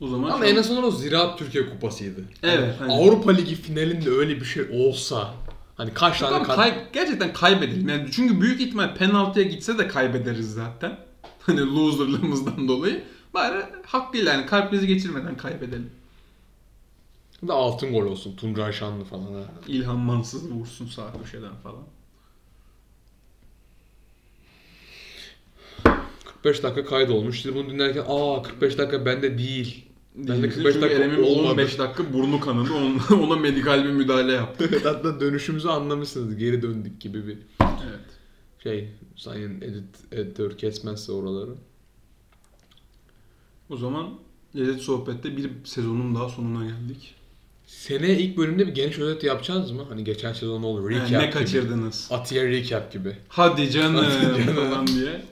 O zaman Ama en azından o Ziraat Türkiye Kupası'ydı. Evet, Hani hani- Avrupa Ligi finalinde öyle bir şey olsa hani kaç tane Tamam, kay- gerçekten kaybedelim. Yani çünkü büyük ihtimal penaltıya gitse de kaybederiz zaten. Hani loserlığımızdan dolayı. Bari hakkıyla yani kalp krizi geçirmeden kaybedelim. Bir de altın gol olsun. Tuncay Şanlı falan. ha. İlhan Mansız vursun sağ köşeden falan. 45 dakika kaydolmuş. Siz bunu dinlerken aa 45 dakika bende değil. Ben de Diyeceksin 45 çünkü dakika Erem'in olmadı. 15 dakika burnu kanadı. Ona, ona medikal bir müdahale yaptı. Hatta dönüşümüzü anlamışsınız. Geri döndük gibi bir Evet. şey. Sayın edit, editör kesmezse oraları. O zaman Lezzet Sohbet'te bir sezonun daha sonuna geldik. Seneye ilk bölümde bir geniş özet yapacağız mı? Hani geçen sezon ne olur? Recap Yani ne gibi. kaçırdınız? Atiye recap gibi. Hadi canım, Hadi canım. falan diye.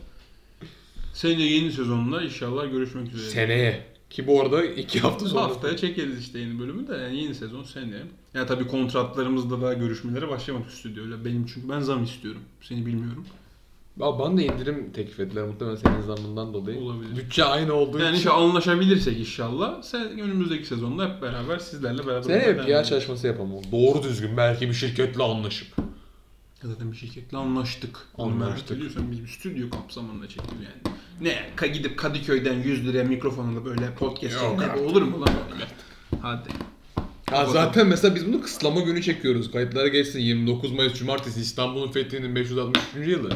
Seneye yeni sezonda inşallah görüşmek üzere. Seneye. Ki bu arada iki hafta sonra. haftaya çekeriz işte yeni bölümü de yani yeni sezon seneye. Ya tabii kontratlarımızda da görüşmelere başlamadık stüdyoyla. Benim çünkü ben zam istiyorum. Seni bilmiyorum. Ya bana da indirim teklif ettiler muhtemelen senin zamanından dolayı. Olabilir. Bütçe aynı olduğu Yani için. işte anlaşabilirsek inşallah sen önümüzdeki sezonda hep beraber sizlerle beraber olmaya bir PR çalışması yapalım. Doğru düzgün belki bir şirketle anlaşıp. Zaten bir şirketle anlaştık. Anlaştık. Ediyorsan biz bir stüdyo kapsamında çektik yani. Ne ka gidip Kadıköy'den 100 liraya mikrofon alıp böyle podcast çekmek olur mu lan öyle? Hadi. Ya zaten mesela biz bunu kısıtlama günü çekiyoruz. Kayıtlara geçsin 29 Mayıs Cumartesi İstanbul'un fethinin 563. yılı.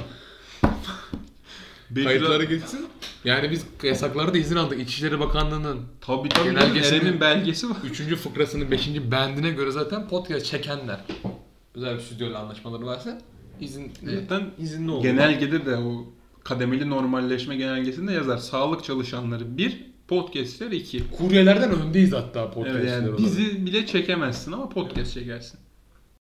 Kayıtlara geçsin. Yani biz yasaklarda izin aldık. İçişleri Bakanlığı'nın Tabii tabii. Genelgesinin- belgesi var. 3. fıkrasının 5. bendine göre zaten podcast çekenler. Özel bir stüdyoyla anlaşmaları varsa izin Zaten izinli olur. Genelgede de o kademeli normalleşme genelgesinde yazar. Sağlık çalışanları bir, podcastler iki. kuryelerden öndeyiz hatta podcastler Evet yani olarak. bizi bile çekemezsin ama podcast çekersin.